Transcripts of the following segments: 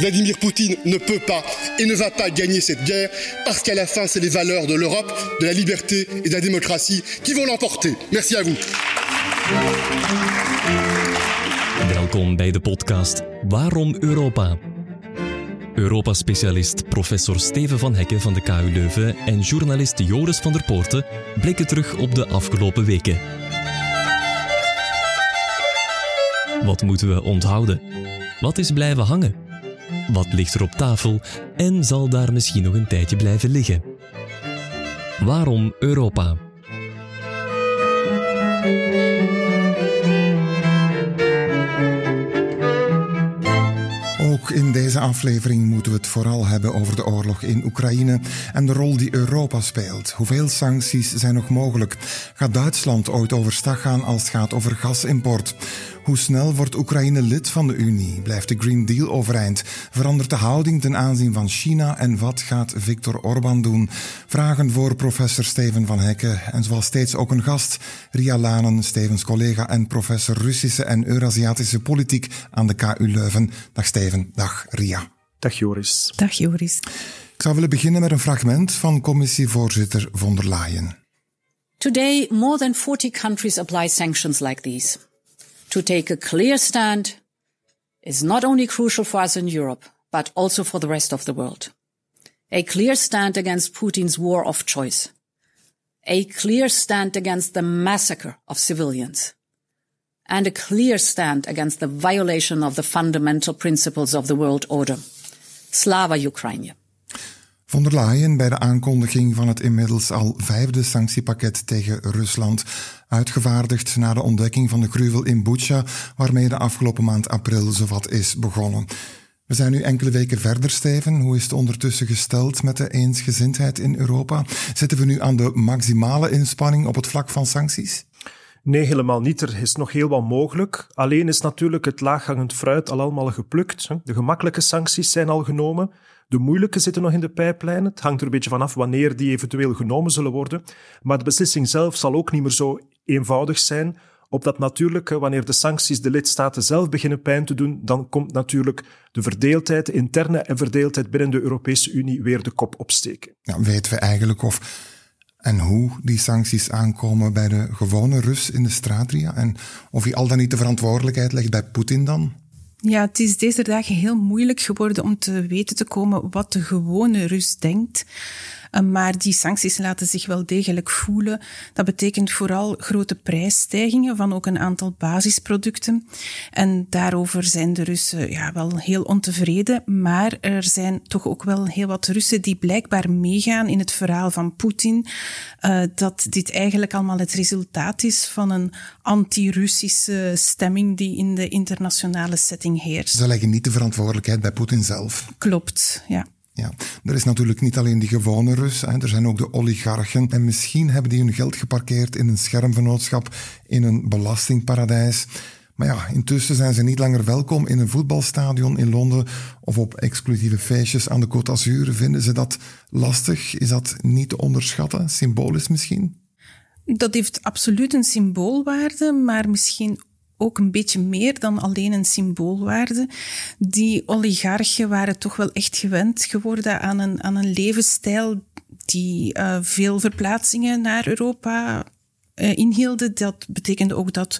Vladimir Poutine ne peut pas et ne va pas gagner cette guerre parce qu'à la fin, c'est les valeurs de l'Europe, de la liberté et de la démocratie qui vont l'emporter. Merci à vous. Welkom bij de podcast Waarom Europa? Europa-specialist professor Steven van Hekken van de KU Leuven en journalist Joris van der Poorten blikken terug op de afgelopen weken. Wat moeten we onthouden? Wat is blijven hangen? Wat ligt er op tafel en zal daar misschien nog een tijdje blijven liggen? Waarom Europa? Ook in deze aflevering moeten we het vooral hebben over de oorlog in Oekraïne en de rol die Europa speelt. Hoeveel sancties zijn nog mogelijk? Gaat Duitsland ooit overstag gaan als het gaat over gasimport? Hoe snel wordt Oekraïne lid van de Unie? Blijft de Green Deal overeind? Verandert de houding ten aanzien van China? En wat gaat Viktor Orban doen? Vragen voor professor Steven van Hekken en zoals steeds ook een gast, Ria Lanen, Stevens collega en professor Russische en Eurasiatische politiek aan de KU Leuven. Dag Steven, dag Ria. Dag Joris. Dag Joris. Ik zou willen beginnen met een fragment van commissievoorzitter von der Leyen. Today, more than 40 countries apply sanctions like these. To take a clear stand is not only crucial for us in Europe, but also for the rest of the world. A clear stand against Putin's war of choice. A clear stand against the massacre of civilians. And a clear stand against the violation of the fundamental principles of the world order. Slava Ukraine. Von der Leyen bij de aankondiging van het inmiddels al vijfde sanctiepakket tegen Rusland, uitgevaardigd na de ontdekking van de gruwel in Bucha, waarmee de afgelopen maand april zowat is begonnen. We zijn nu enkele weken verder, Steven. Hoe is het ondertussen gesteld met de eensgezindheid in Europa? Zitten we nu aan de maximale inspanning op het vlak van sancties? Nee, helemaal niet. Er is nog heel wat mogelijk. Alleen is natuurlijk het laaghangend fruit al allemaal geplukt. De gemakkelijke sancties zijn al genomen. De moeilijke zitten nog in de pijplijn. Het hangt er een beetje vanaf wanneer die eventueel genomen zullen worden. Maar de beslissing zelf zal ook niet meer zo eenvoudig zijn. Op dat natuurlijk, wanneer de sancties de lidstaten zelf beginnen pijn te doen, dan komt natuurlijk de verdeeldheid, de interne en verdeeldheid binnen de Europese Unie weer de kop opsteken. Ja, weten we eigenlijk of en hoe die sancties aankomen bij de gewone Rus in de straatria? En of hij al dan niet de verantwoordelijkheid legt bij Poetin dan? Ja, het is deze dagen heel moeilijk geworden om te weten te komen wat de gewone Rus denkt. Eh, maar die sancties laten zich wel degelijk voelen. Dat betekent vooral grote prijsstijgingen van ook een aantal basisproducten. En daarover zijn de Russen ja, wel heel ontevreden. Maar er zijn toch ook wel heel wat Russen die blijkbaar meegaan in het verhaal van Poetin. Uh, dat dit eigenlijk allemaal het resultaat is van een anti-Russische stemming die in de internationale setting heerst. Ze leggen niet de verantwoordelijkheid bij Poetin zelf. Klopt, ja. Ja, er is natuurlijk niet alleen die gewone Rus, hè, er zijn ook de oligarchen. En misschien hebben die hun geld geparkeerd in een schermvennootschap, in een belastingparadijs. Maar ja, intussen zijn ze niet langer welkom in een voetbalstadion in Londen of op exclusieve feestjes aan de Côte d'Azur. Vinden ze dat lastig? Is dat niet te onderschatten? Symbolisch misschien? Dat heeft absoluut een symboolwaarde, maar misschien ook een beetje meer dan alleen een symboolwaarde. Die oligarchen waren toch wel echt gewend geworden aan een, aan een levensstijl die uh, veel verplaatsingen naar Europa inhielden. Dat betekende ook dat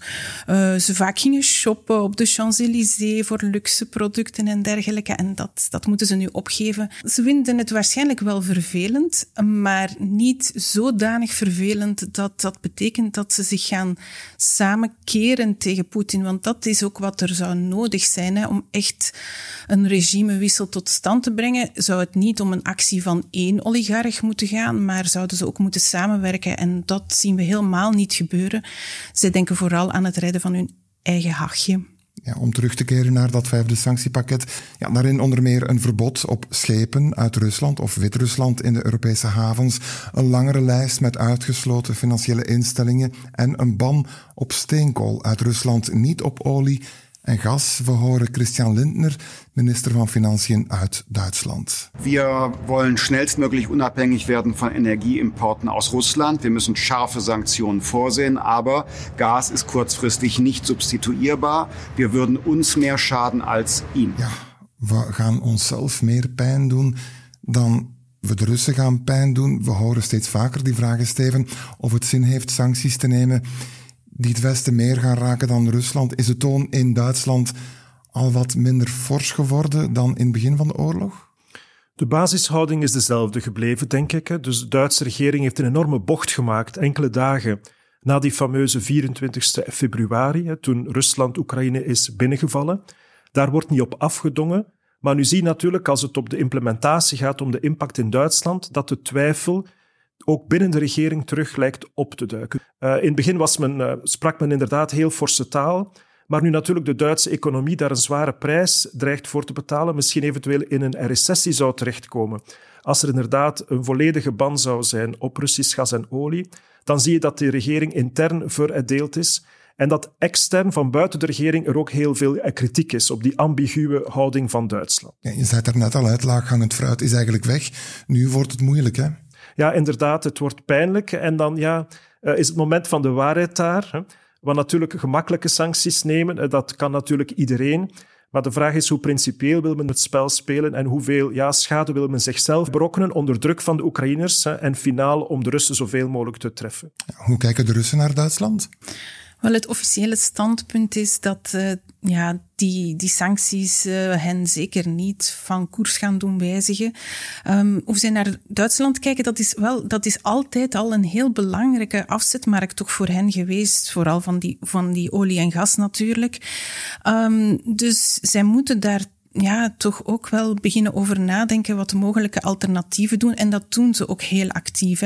uh, ze vaak gingen shoppen op de Champs-Élysées voor luxe producten en dergelijke. En dat, dat moeten ze nu opgeven. Ze vinden het waarschijnlijk wel vervelend, maar niet zodanig vervelend dat dat betekent dat ze zich gaan samenkeren tegen Poetin. Want dat is ook wat er zou nodig zijn om echt een regimewissel tot stand te brengen. Zou het niet om een actie van één oligarch moeten gaan, maar zouden ze ook moeten samenwerken. En dat zien we helemaal niet gebeuren. Zij denken vooral aan het redden van hun eigen hachje. Ja, om terug te keren naar dat vijfde sanctiepakket. Ja, daarin onder meer een verbod op schepen uit Rusland of Wit-Rusland in de Europese havens. Een langere lijst met uitgesloten financiële instellingen. En een ban op steenkool uit Rusland, niet op olie en gas. We horen Christian Lindner, minister van Financiën uit Duitsland. Wir wollen schnellstmöglich unabhängig werden von Energieimporten aus Russland. Wir müssen scharfe Sanktionen vorsehen, aber Gas ist kurzfristig nicht substituierbar. Wir würden uns mehr schaden als ihn. Ja. We gaan onszelf meer pijn doen dan we de Russen gaan pijn doen. We horen steeds vaker die vragen, Steven, of het zin heeft sancties te nemen die het Westen meer gaan raken dan Rusland. Is de toon in Duitsland al wat minder fors geworden dan in het begin van de oorlog? De basishouding is dezelfde gebleven, denk ik. Dus de Duitse regering heeft een enorme bocht gemaakt enkele dagen na die fameuze 24 februari, toen Rusland Oekraïne is binnengevallen. Daar wordt niet op afgedongen. Maar nu zie je natuurlijk, als het op de implementatie gaat om de impact in Duitsland, dat de twijfel ook binnen de regering terug lijkt op te duiken. Uh, in het begin was men, uh, sprak men inderdaad heel forse taal. Maar nu natuurlijk de Duitse economie daar een zware prijs dreigt voor te betalen, misschien eventueel in een recessie zou terechtkomen. Als er inderdaad een volledige ban zou zijn op Russisch gas en olie, dan zie je dat de regering intern verdeeld is en dat extern van buiten de regering er ook heel veel kritiek is op die ambiguë houding van Duitsland. Je zei er net al uit, laaghangend fruit is eigenlijk weg. Nu wordt het moeilijk, hè? Ja, inderdaad, het wordt pijnlijk. En dan ja, eh, is het moment van de waarheid daar. Hè? Want natuurlijk gemakkelijke sancties nemen, eh, dat kan natuurlijk iedereen. Maar de vraag is hoe principieel wil men het spel spelen en hoeveel ja, schade wil men zichzelf berokkenen onder druk van de Oekraïners en finaal om de Russen zoveel mogelijk te treffen. Hoe kijken de Russen naar Duitsland? Wel, het officiële standpunt is dat uh, ja, die, die sancties uh, hen zeker niet van koers gaan doen wijzigen. Um, hoe zij naar Duitsland kijken, dat is, wel, dat is altijd al een heel belangrijke afzetmarkt toch voor hen geweest. Vooral van die, van die olie en gas natuurlijk. Um, dus zij moeten daar ja, toch ook wel beginnen over nadenken wat de mogelijke alternatieven doen. En dat doen ze ook heel actief.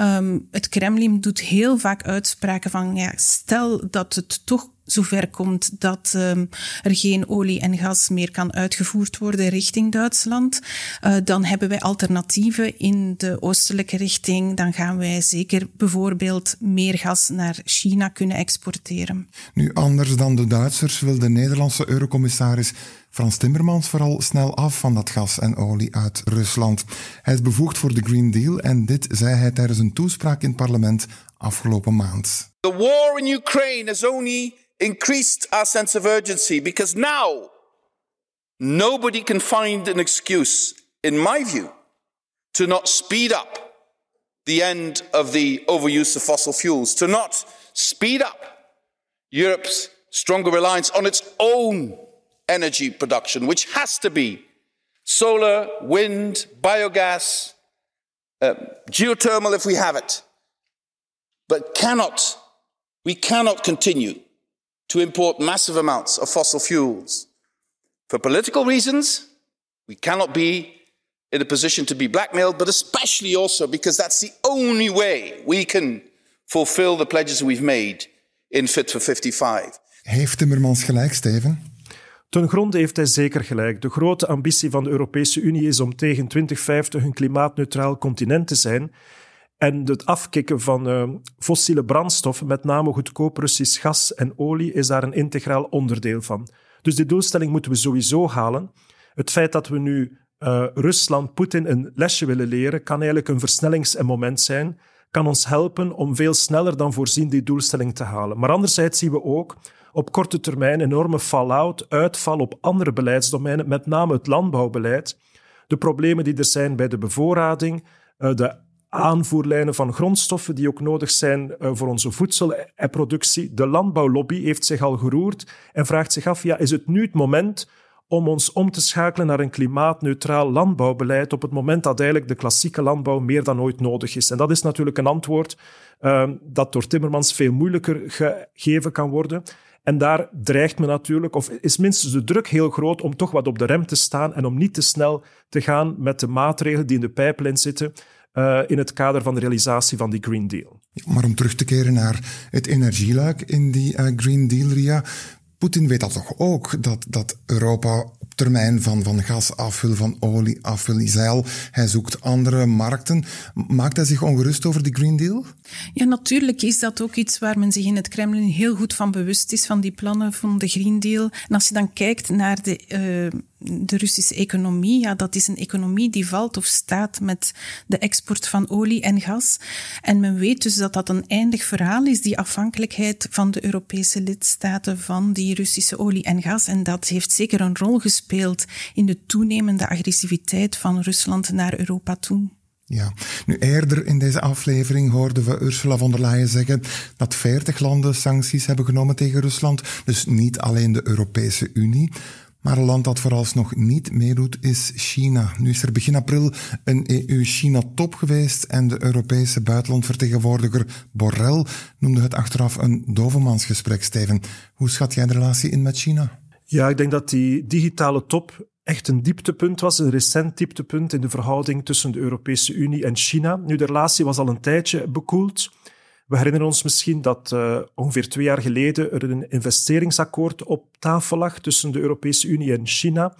Um, het Kremlin doet heel vaak uitspraken van, ja, stel dat het toch zover komt dat um, er geen olie en gas meer kan uitgevoerd worden richting Duitsland, uh, dan hebben wij alternatieven in de oostelijke richting. Dan gaan wij zeker bijvoorbeeld meer gas naar China kunnen exporteren. Nu, anders dan de Duitsers wil de Nederlandse eurocommissaris Frans Timmermans vooral snel af van dat gas en olie uit Rusland. Hij is bevoegd voor de Green Deal en dit zei hij tijdens een toespraak in het parlement afgelopen maand. The war in Ukraine has only increased our sense of urgency because now nobody can find an excuse, in my view, to not speed up the end of the overuse of fossil fuels, to not speed up Europe's stronger reliance on its own energy production, which has to be solar, wind, biogas, uh, geothermal if we have it, but cannot, we cannot continue to import massive amounts of fossil fuels. For political reasons, we cannot be in a position to be blackmailed, but especially also because that's the only way we can fulfill the pledges we've made in Fit for 55. Heeft Timmermans gelijk, Steven? Ten gronde heeft hij zeker gelijk. De grote ambitie van de Europese Unie is om tegen 2050 een klimaatneutraal continent te zijn. En het afkicken van uh, fossiele brandstoffen, met name goedkoop Russisch gas en olie, is daar een integraal onderdeel van. Dus die doelstelling moeten we sowieso halen. Het feit dat we nu uh, Rusland, Poetin een lesje willen leren, kan eigenlijk een versnellingsmoment zijn, kan ons helpen om veel sneller dan voorzien die doelstelling te halen. Maar anderzijds zien we ook op korte termijn enorme fallout, uitval op andere beleidsdomeinen, met name het landbouwbeleid. De problemen die er zijn bij de bevoorrading, uh, de aanvoerlijnen van grondstoffen die ook nodig zijn uh, voor onze voedselproductie. De landbouwlobby heeft zich al geroerd en vraagt zich af, ja, is het nu het moment om ons om te schakelen naar een klimaatneutraal landbouwbeleid op het moment dat eigenlijk de klassieke landbouw meer dan ooit nodig is. En dat is natuurlijk een antwoord uh, dat door Timmermans veel moeilijker gegeven kan worden. En daar dreigt men natuurlijk, of is minstens de druk heel groot om toch wat op de rem te staan en om niet te snel te gaan met de maatregelen die in de pijplijn zitten. Uh, in het kader van de realisatie van die Green Deal. Maar om terug te keren naar het energieluik in die uh, Green Deal, Ria. Poetin weet dat toch ook, dat, dat Europa op termijn van, van gas af wil, van olie af wil, zeil. Hij zoekt andere markten. Maakt hij zich ongerust over die Green Deal? Ja, natuurlijk is dat ook iets waar men zich in het Kremlin heel goed van bewust is, van die plannen van de Green Deal. En als je dan kijkt naar de, uh, de Russische economie, ja, dat is een economie die valt of staat met de export van olie en gas. En men weet dus dat dat een eindig verhaal is, die afhankelijkheid van de Europese lidstaten van die Russische olie en gas. En dat heeft zeker een rol gespeeld in de toenemende agressiviteit van Rusland naar Europa toe. Ja, nu eerder in deze aflevering hoorden we Ursula von der Leyen zeggen dat 40 landen sancties hebben genomen tegen Rusland. Dus niet alleen de Europese Unie. Maar een land dat vooralsnog niet meedoet is China. Nu is er begin april een EU-China-top geweest en de Europese buitenlandvertegenwoordiger Borrell noemde het achteraf een dovemansgesprek, Steven. Hoe schat jij de relatie in met China? Ja, ik denk dat die digitale top echt een dieptepunt was, een recent dieptepunt in de verhouding tussen de Europese Unie en China. Nu, de relatie was al een tijdje bekoeld. We herinneren ons misschien dat uh, ongeveer twee jaar geleden er een investeringsakkoord op tafel lag tussen de Europese Unie en China.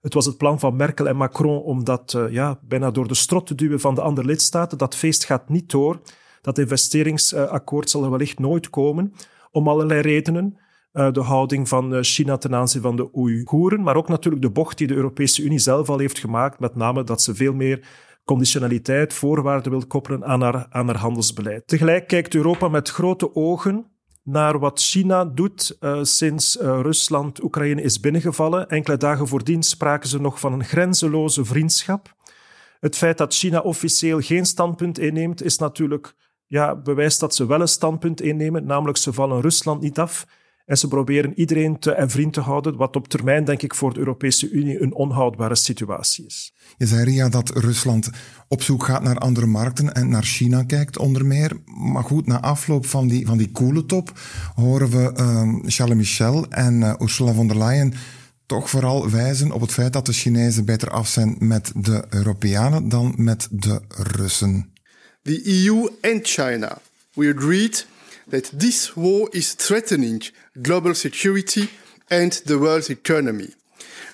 Het was het plan van Merkel en Macron om dat uh, ja, bijna door de strot te duwen van de andere lidstaten. Dat feest gaat niet door. Dat investeringsakkoord zal er wellicht nooit komen, om allerlei redenen. Uh, de houding van China ten aanzien van de Oeigoeren, maar ook natuurlijk de bocht die de Europese Unie zelf al heeft gemaakt, met name dat ze veel meer conditionaliteit, voorwaarden wil koppelen aan haar, aan haar handelsbeleid. Tegelijk kijkt Europa met grote ogen naar wat China doet uh, sinds uh, Rusland Oekraïne is binnengevallen. Enkele dagen voordien spraken ze nog van een grenzeloze vriendschap. Het feit dat China officieel geen standpunt inneemt, is natuurlijk ja, bewijst dat ze wel een standpunt innemen, namelijk ze vallen Rusland niet af. En ze proberen iedereen te en vriend te houden, wat op termijn, denk ik, voor de Europese Unie een onhoudbare situatie is. Je zei, Ria, dat Rusland op zoek gaat naar andere markten en naar China kijkt, onder meer. Maar goed, na afloop van die, van die coole top horen we uh, Charles Michel en uh, Ursula von der Leyen toch vooral wijzen op het feit dat de Chinezen beter af zijn met de Europeanen dan met de Russen. The EU and China, we agreed that this war is threatening global security and the world's economy.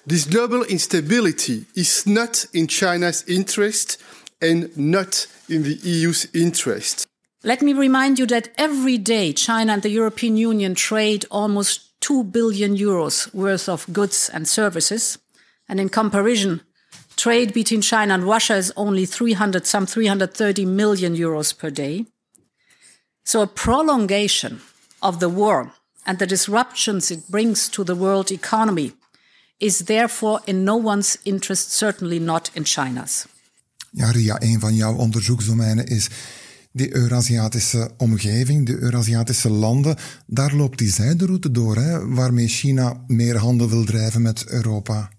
This global instability is not in China's interest and not in the EU's interest. Let me remind you that every day China and the European Union trade almost 2 billion euros worth of goods and services. And in comparison, trade between China and Russia is only 300, some 330 million euros per day. So a prolongation of the war and the disruptions it brings to the world economy is therefore in no one's interest, certainly not in China's. Ja, Ria, een van jouw onderzoeksdomeinen is die Eurasiatische omgeving, de Eurasiatische landen. Daar loopt die zijderoute door, hè, waarmee China meer handel wil drijven met Europa.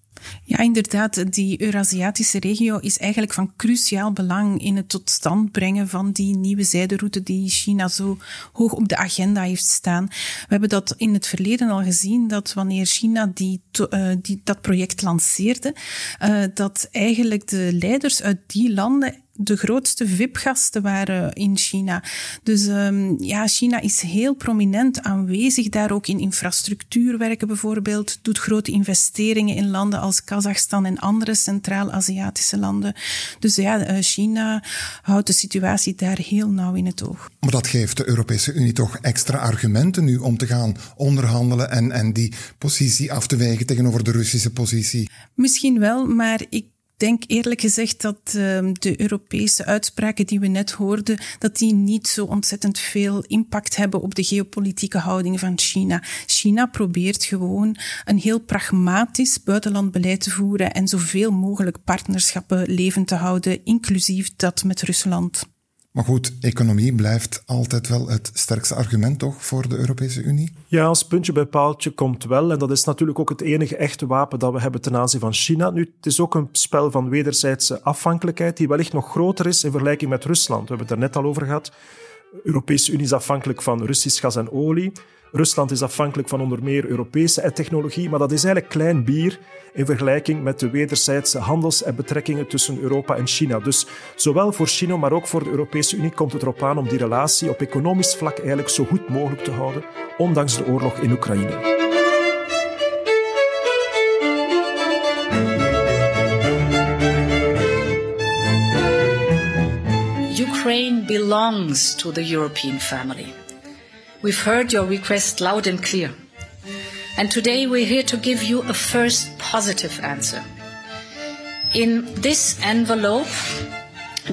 Ja, inderdaad. Die Eurasiatische regio is eigenlijk van cruciaal belang in het tot stand brengen van die nieuwe zijderoute die China zo hoog op de agenda heeft staan. We hebben dat in het verleden al gezien, dat wanneer China die, uh, die dat project lanceerde, uh, dat eigenlijk de leiders uit die landen de grootste VIP-gasten waren in China. Dus um, ja, China is heel prominent aanwezig daar ook in infrastructuurwerken bijvoorbeeld, doet grote investeringen in landen als Kazachstan en andere Centraal-Aziatische landen. Dus ja, eh, China houdt de situatie daar heel nauw in het oog. Maar dat geeft de Europese Unie toch extra argumenten nu om te gaan onderhandelen en, en die positie af te wegen tegenover de Russische positie? Misschien wel, maar ik denk eerlijk gezegd dat uh, de Europese uitspraken die we net hoorden, dat die niet zo ontzettend veel impact hebben op de geopolitieke houding van China. China probeert gewoon een heel pragmatisch buitenlandbeleid te voeren en zoveel mogelijk partnerschappen levend te houden, inclusief dat met Rusland. Maar goed, economie blijft altijd wel het sterkste argument toch voor de Europese Unie? Ja, als puntje bij paaltje komt wel. En dat is natuurlijk ook het enige echte wapen dat we hebben ten aanzien van China. Nu, het is ook een spel van wederzijdse afhankelijkheid die wellicht nog groter is in vergelijking met Rusland. We hebben het er net al over gehad. De Europese Unie is afhankelijk van Russisch gas en olie. Rusland is afhankelijk van onder meer Europese technologie, maar dat is eigenlijk klein bier in vergelijking met de wederzijdse handels- en betrekkingen tussen Europa en China. Dus zowel voor China, maar ook voor de Europese Unie komt het erop aan om die relatie op economisch vlak eigenlijk zo goed mogelijk te houden, ondanks de oorlog in Oekraïne. Ukraine belongs to the European family. We've heard your request loud and clear. And today we're here to give you a first positive answer. In this envelope,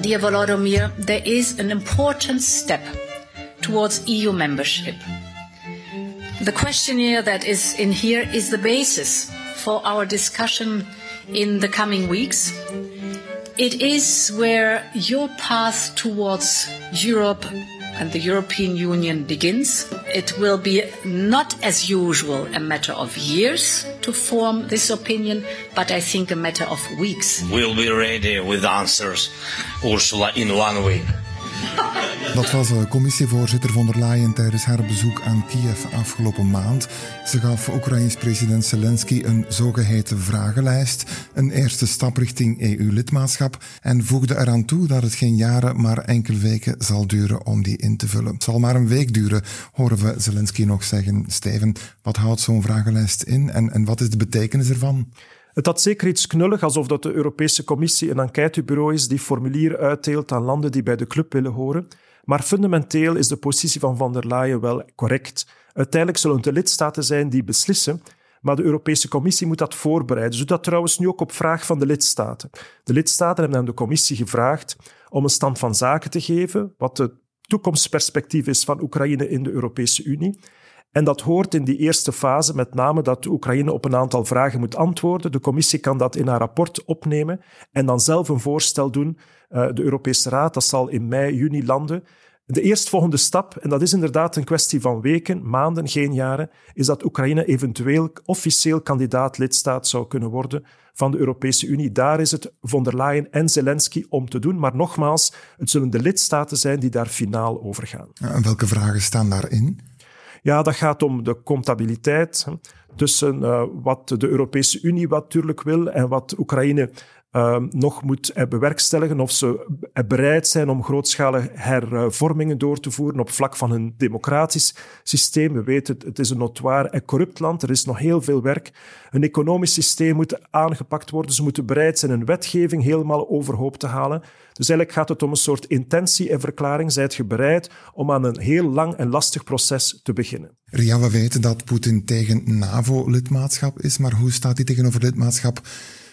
dear Volodymyr, there is an important step towards EU membership. The questionnaire that is in here is the basis for our discussion in the coming weeks. It is where your path towards Europe and the European Union begins. It will be not as usual a matter of years to form this opinion, but I think a matter of weeks. We'll be ready with answers, Ursula, in one week. Dat was eh, commissievoorzitter von der Leyen tijdens haar bezoek aan Kiev afgelopen maand. Ze gaf Oekraïns president Zelensky een zogeheten vragenlijst, een eerste stap richting EU-lidmaatschap en voegde eraan toe dat het geen jaren, maar enkele weken zal duren om die in te vullen. Het zal maar een week duren, horen we Zelensky nog zeggen. Steven, wat houdt zo'n vragenlijst in en, en wat is de betekenis ervan? Het had zeker iets knullig, alsof dat de Europese Commissie een enquêtebureau is die formulieren uitdeelt aan landen die bij de club willen horen. Maar fundamenteel is de positie van van der Leyen wel correct. Uiteindelijk zullen het de lidstaten zijn die beslissen, maar de Europese Commissie moet dat voorbereiden. Ze doet dat trouwens nu ook op vraag van de lidstaten. De lidstaten hebben aan de Commissie gevraagd om een stand van zaken te geven, wat het toekomstperspectief is van Oekraïne in de Europese Unie. En dat hoort in die eerste fase met name dat Oekraïne op een aantal vragen moet antwoorden. De commissie kan dat in haar rapport opnemen en dan zelf een voorstel doen. Uh, de Europese Raad, dat zal in mei, juni landen. De eerstvolgende stap, en dat is inderdaad een kwestie van weken, maanden, geen jaren, is dat Oekraïne eventueel officieel kandidaat-lidstaat zou kunnen worden van de Europese Unie. Daar is het von der Leyen en Zelensky om te doen. Maar nogmaals, het zullen de lidstaten zijn die daar finaal over gaan. En welke vragen staan daarin? Ja, dat gaat om de comptabiliteit tussen uh, wat de Europese Unie natuurlijk wil en wat Oekraïne uh, nog moet bewerkstelligen. Of ze bereid zijn om grootschalige hervormingen door te voeren op vlak van hun democratisch systeem. We weten, het, het is een notoir en corrupt land. Er is nog heel veel werk. Een economisch systeem moet aangepakt worden. Ze moeten bereid zijn een wetgeving helemaal overhoop te halen. Dus eigenlijk gaat het om een soort intentie en verklaring. Zijt je bereid om aan een heel lang en lastig proces te beginnen? Ria, we weten dat Poetin tegen NAVO-lidmaatschap is, maar hoe staat hij tegenover lidmaatschap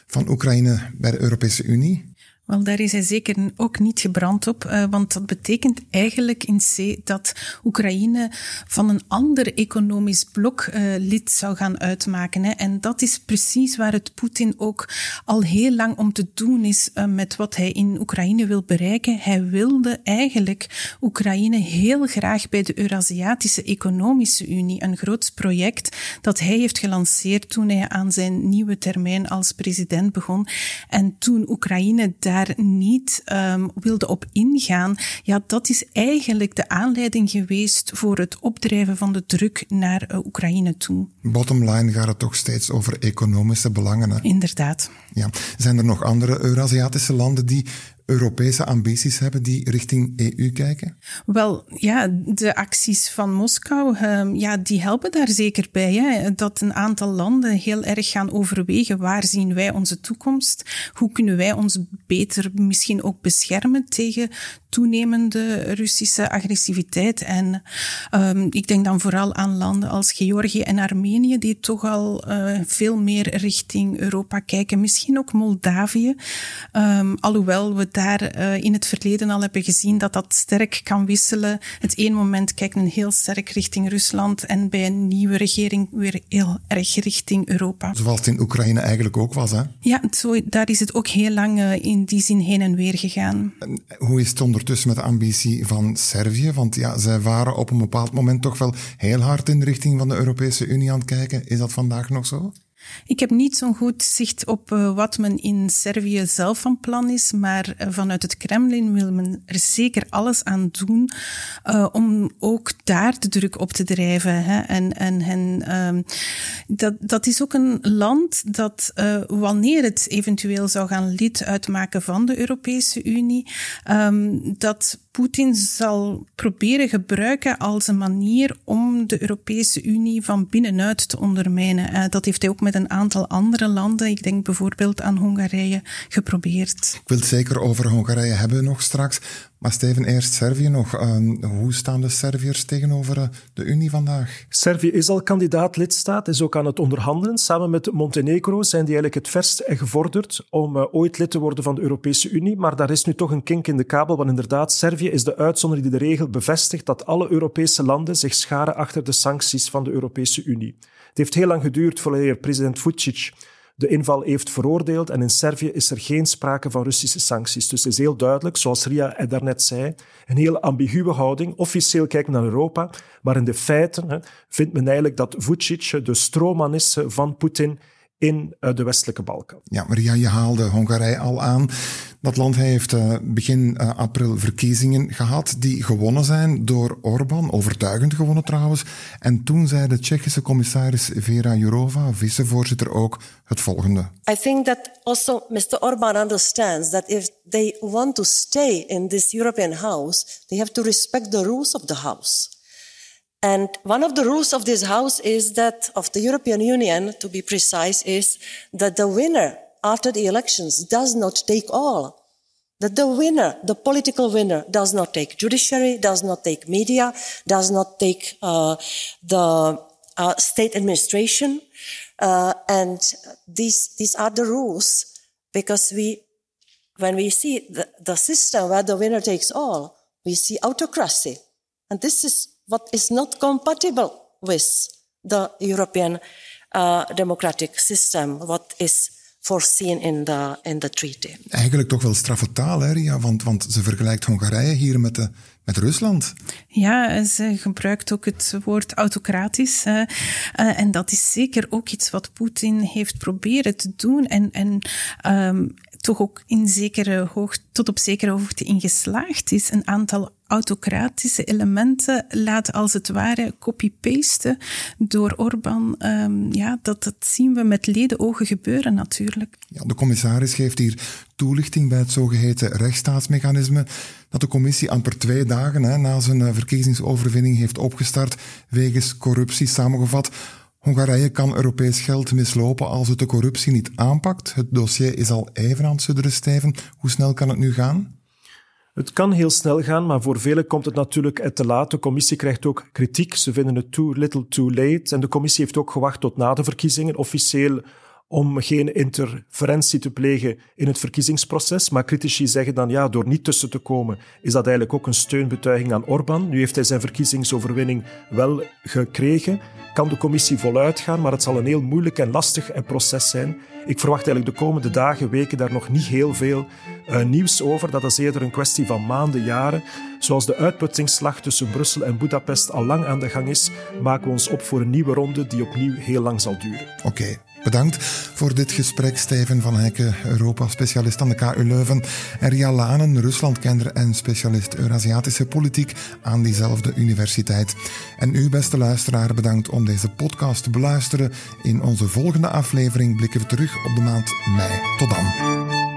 van Oekraïne bij de Europese Unie? Wel, daar is hij zeker ook niet gebrand op, uh, want dat betekent eigenlijk in C dat Oekraïne van een ander economisch blok uh, lid zou gaan uitmaken. En dat is precies waar het Poetin ook al heel lang om te doen is uh, met wat hij in Oekraïne wil bereiken. Hij wilde eigenlijk Oekraïne heel graag bij de Eurasiatische Economische Unie, een groot project dat hij heeft gelanceerd toen hij aan zijn nieuwe termijn als president begon. En toen Oekraïne daar daar niet um, wilde op ingaan, ja, dat is eigenlijk de aanleiding geweest voor het opdrijven van de druk naar uh, Oekraïne toe. Bottom line gaat het toch steeds over economische belangen. Hè? Inderdaad. Ja. Zijn er nog andere Eurasiatische landen die Europese ambities hebben die richting EU kijken? Wel, ja, de acties van Moskou, uh, ja, die helpen daar zeker bij. Hè? Dat een aantal landen heel erg gaan overwegen waar zien wij onze toekomst? Hoe kunnen wij ons beter misschien ook beschermen tegen toenemende Russische agressiviteit. En um, ik denk dan vooral aan landen als Georgië en Armenië, die toch al uh, veel meer richting Europa kijken. Misschien ook Moldavië. Um, alhoewel we daar uh, in het verleden al hebben gezien dat dat sterk kan wisselen. Het een moment kijkt men heel sterk richting Rusland en bij een nieuwe regering weer heel erg richting Europa. Zoals het in Oekraïne eigenlijk ook was, hè? Ja, zo, daar is het ook heel lang uh, in die zin heen en weer gegaan. En hoe is het onder ondertussen met de ambitie van Servië? Want ja, zij waren op een bepaald moment toch wel heel hard in de richting van de Europese Unie aan het kijken. Is dat vandaag nog zo? Ik heb niet zo'n goed zicht op uh, wat men in Servië zelf van plan is, maar uh, vanuit het Kremlin wil men er zeker alles aan doen uh, om ook daar de druk op te drijven. Hè. En, en, en um, dat, dat is ook een land dat, wanneer het eventueel zou gaan lid uitmaken van de Europese Unie, um, dat Poetin zal proberen gebruiken als een manier om de Europese Unie van binnenuit te ondermijnen. dat heeft hij ook met een aantal andere landen, ik denk bijvoorbeeld aan Hongarije, geprobeerd. Ik wil het zeker over Hongarije hebben nog straks. Maar Steven, eerst Servië nog. Ehm, hoe staan de Serviërs tegenover eh, de Unie vandaag? Servië is al kandidaat-lidstaat, is ook aan het onderhandelen. Samen met Montenegro zijn die eigenlijk het verst gevorderd om uh, ooit lid te worden van de Europese Unie. Maar daar is nu toch een kink in de kabel, want inderdaad, Servië is de uitzondering die de regel bevestigt dat alle Europese landen zich scharen achter de sancties van de Europese Unie. Het heeft heel lang geduurd voordat president Vucic de inval heeft veroordeeld. En in Servië is er geen sprake van Russische sancties. Dus het is heel duidelijk, zoals Ria daarnet zei, een heel ambiguë houding. Officieel kijken naar Europa, maar in de feiten hè, vindt men eigenlijk dat Vucic de stroomman is van Poetin in eh, de westelijke Balkan. Ja, Maria, je haalde Hongarije al aan. Dat land heeft uh, begin uh, april verkiezingen gehad die gewonnen zijn door Orbán, overtuigend gewonnen trouwens. En toen zei de Tsjechische commissaris Vera Jourova, vicevoorzitter ook, het volgende. I think that also Mr. Orbán understands that if they want to stay in this European house, they have to respect the rules of the house. And one of the rules of this house is that, of the European Union, to be precise, is that the winner after the elections does not take all. That the winner, the political winner, does not take judiciary, does not take media, does not take uh, the uh, state administration. Uh, and these, these are the rules because we, when we see the, the system where the winner takes all, we see autocracy. And this is what is not compatible with the European uh, democratic system, what is voorzien in de, in de treaty. Eigenlijk toch wel straffe taal, hè, Ria? Want, want ze vergelijkt Hongarije hier met, de, met Rusland. Ja, ze gebruikt ook het woord autocratisch. Uh, en dat is zeker ook iets wat Poetin heeft proberen te doen. En, en um, toch ook in zekere hoogte, tot op zekere hoogte in geslaagd is. Een aantal autocratische elementen laten als het ware copy-pasten door Orbán. Um, ja, dat, dat zien we met ledenogen gebeuren natuurlijk. Ja, de commissaris geeft hier toelichting bij het zogeheten rechtsstaatsmechanisme dat de commissie amper twee dagen na zijn eh, verkiezingsoverwinning heeft opgestart wegens corruptie samengevat. Hongarije kan Europees geld mislopen als het de corruptie niet aanpakt. Het dossier is al even aan het sudderen, Steven. Hoe snel kan het nu gaan? Het kan heel snel gaan, maar voor velen komt het natuurlijk te laat. De commissie krijgt ook kritiek. Ze vinden het too little too late. En de commissie heeft ook gewacht tot na de verkiezingen. Officieel om geen interferentie te plegen in het verkiezingsproces. Maar critici zeggen dan ja, door niet tussen te komen is dat eigenlijk ook een steunbetuiging aan Orbán. Nu heeft hij zijn verkiezingsoverwinning wel gekregen. Kan de commissie voluit gaan, maar het zal een heel moeilijk en lastig proces zijn. Ik verwacht eigenlijk de komende dagen, weken daar nog niet heel veel uh, nieuws over. Dat is eerder een kwestie van maanden, jaren. Zoals de uitputtingsslag tussen Brussel en Budapest al lang aan de gang is, maken we ons op voor een nieuwe ronde die opnieuw heel lang zal duren. Oké. Bedankt voor dit gesprek, Steven van Hekken, Europa-specialist aan de KU Leuven. En Ria Lanen, Ruslandkender en specialist Eurasiatische politiek aan diezelfde universiteit. En u, beste luisteraar, bedankt om deze podcast te beluisteren. In onze volgende aflevering blikken we terug op de maand mei. Tot dan.